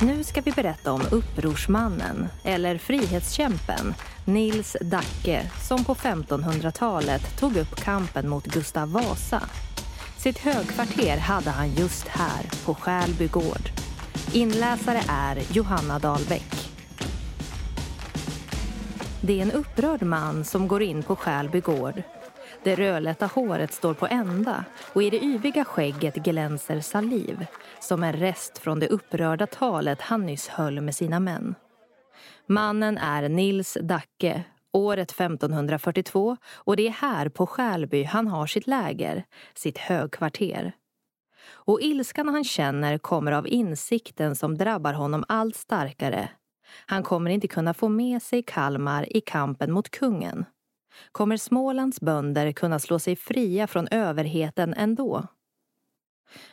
Nu ska vi berätta om upprorsmannen, eller frihetskämpen, Nils Dacke som på 1500-talet tog upp kampen mot Gustav Vasa. Sitt högkvarter hade han just här, på Skälby gård. Inläsare är Johanna Dahlbäck. Det är en upprörd man som går in på Skälby gård. Det rödlätta håret står på ända och i det yviga skägget glänser saliv som en rest från det upprörda talet han nyss höll med sina män. Mannen är Nils Dacke, året 1542 och det är här på Skälby han har sitt läger, sitt högkvarter. Och ilskan han känner kommer av insikten som drabbar honom allt starkare. Han kommer inte kunna få med sig Kalmar i kampen mot kungen. Kommer Smålands bönder kunna slå sig fria från överheten ändå?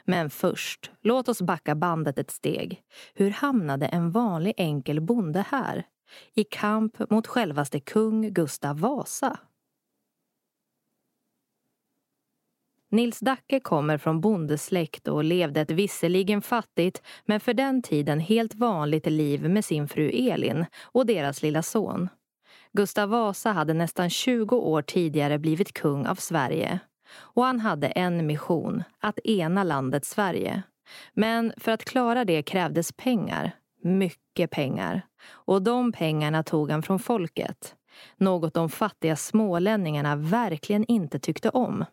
Men först, låt oss backa bandet ett steg. Hur hamnade en vanlig enkel bonde här? I kamp mot självaste kung Gustav Vasa? Nils Dacke kommer från bondesläkt och levde ett visserligen fattigt men för den tiden helt vanligt liv med sin fru Elin och deras lilla son. Gustav Vasa hade nästan 20 år tidigare blivit kung av Sverige och han hade en mission, att ena landet Sverige. Men för att klara det krävdes pengar, mycket pengar. Och de pengarna tog han från folket. Något de fattiga smålänningarna verkligen inte tyckte om.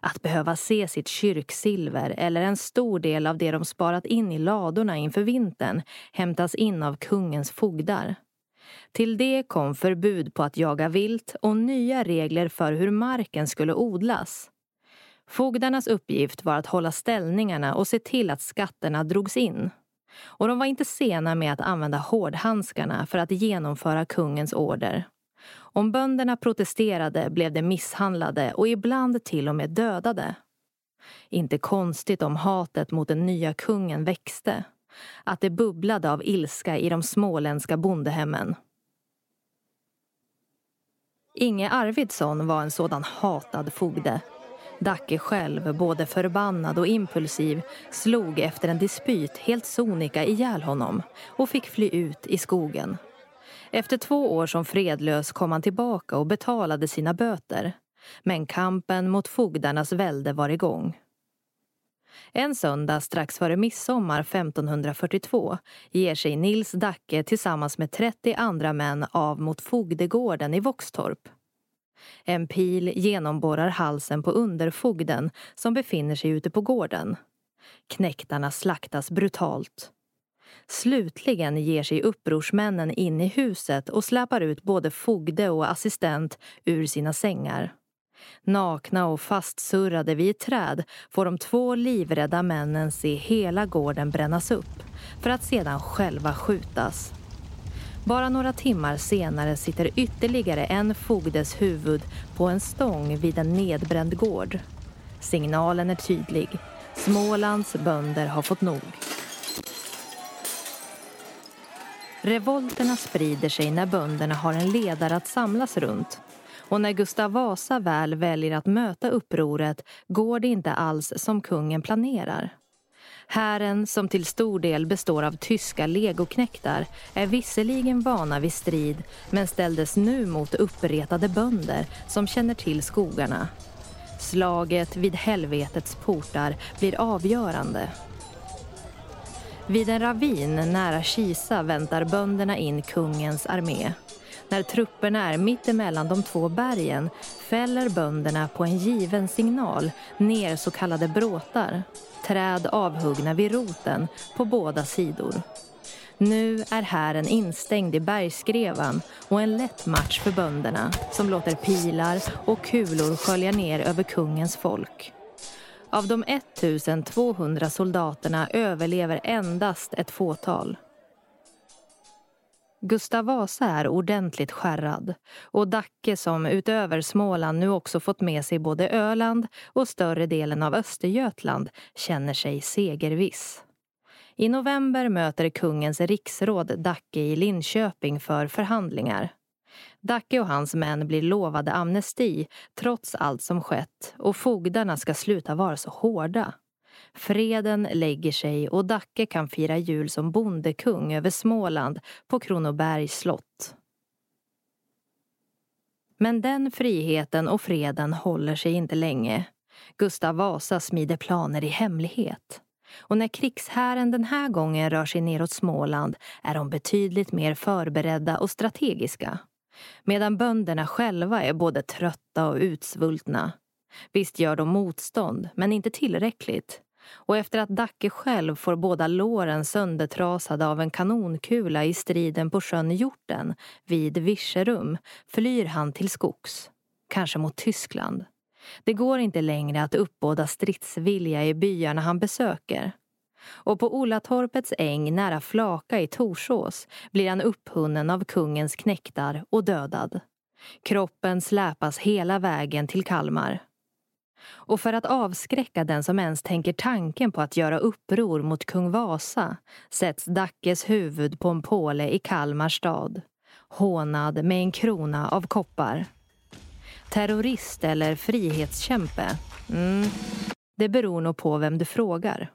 Att behöva se sitt kyrksilver eller en stor del av det de sparat in i ladorna inför vintern hämtas in av kungens fogdar. Till det kom förbud på att jaga vilt och nya regler för hur marken skulle odlas. Fogdarnas uppgift var att hålla ställningarna och se till att skatterna drogs in. Och de var inte sena med att använda hårdhandskarna för att genomföra kungens order. Om bönderna protesterade blev de misshandlade och ibland till och med dödade. Inte konstigt om hatet mot den nya kungen växte. Att det bubblade av ilska i de småländska bondehemmen. Inge Arvidsson var en sådan hatad fogde. Dacke själv, både förbannad och impulsiv, slog efter en dispyt helt sonika ihjäl honom och fick fly ut i skogen. Efter två år som fredlös kom han tillbaka och betalade sina böter. Men kampen mot fogdarnas välde var igång. En söndag strax före midsommar 1542 ger sig Nils Dacke tillsammans med 30 andra män av mot fogdegården i Våxtorp. En pil genomborrar halsen på underfogden som befinner sig ute på gården. Knäktarna slaktas brutalt. Slutligen ger sig upprorsmännen in i huset och släpar ut både fogde och assistent ur sina sängar. Nakna och fastsurrade vid ett träd får de två livrädda männen se hela gården brännas upp för att sedan själva skjutas. Bara några timmar senare sitter ytterligare en fogdes huvud på en stång vid en nedbränd gård. Signalen är tydlig. Smålands bönder har fått nog. Revolterna sprider sig när bönderna har en ledare att samlas runt. Och när Gustav Vasa väl väljer att möta upproret går det inte alls som kungen planerar. Hären, som till stor del består av tyska legoknektar, är visserligen vana vid strid men ställdes nu mot uppretade bönder som känner till skogarna. Slaget vid helvetets portar blir avgörande. Vid en ravin nära Kisa väntar bönderna in kungens armé. När trupperna är mittemellan de två bergen fäller bönderna på en given signal ner så kallade bråtar, träd avhuggna vid roten på båda sidor. Nu är hären instängd i bergsskrevan och en lätt match för bönderna som låter pilar och kulor skölja ner över kungens folk. Av de 1200 soldaterna överlever endast ett fåtal. Gustav Vasa är ordentligt skärrad och Dacke som utöver Småland nu också fått med sig både Öland och större delen av Östergötland känner sig segerviss. I november möter kungens riksråd Dacke i Linköping för förhandlingar. Dacke och hans män blir lovade amnesti trots allt som skett och fogdarna ska sluta vara så hårda. Freden lägger sig och Dacke kan fira jul som bondekung över Småland på Kronobergs slott. Men den friheten och freden håller sig inte länge. Gustav Vasa smider planer i hemlighet. Och när krigshären den här gången rör sig neråt Småland är de betydligt mer förberedda och strategiska. Medan bönderna själva är både trötta och utsvultna. Visst gör de motstånd, men inte tillräckligt. Och efter att Dacke själv får båda låren söndertrasade av en kanonkula i striden på sjön Hjorten vid Virserum flyr han till skogs. Kanske mot Tyskland. Det går inte längre att uppbåda stridsvilja i byarna han besöker. Och på Olatorpets äng nära Flaka i Torsås blir han upphunnen av kungens knektar och dödad. Kroppen släpas hela vägen till Kalmar. Och för att avskräcka den som ens tänker tanken på att göra uppror mot kung Vasa sätts Dackes huvud på en påle i Kalmar stad, hånad med en krona av koppar. Terrorist eller frihetskämpe? Mm, det beror nog på vem du frågar.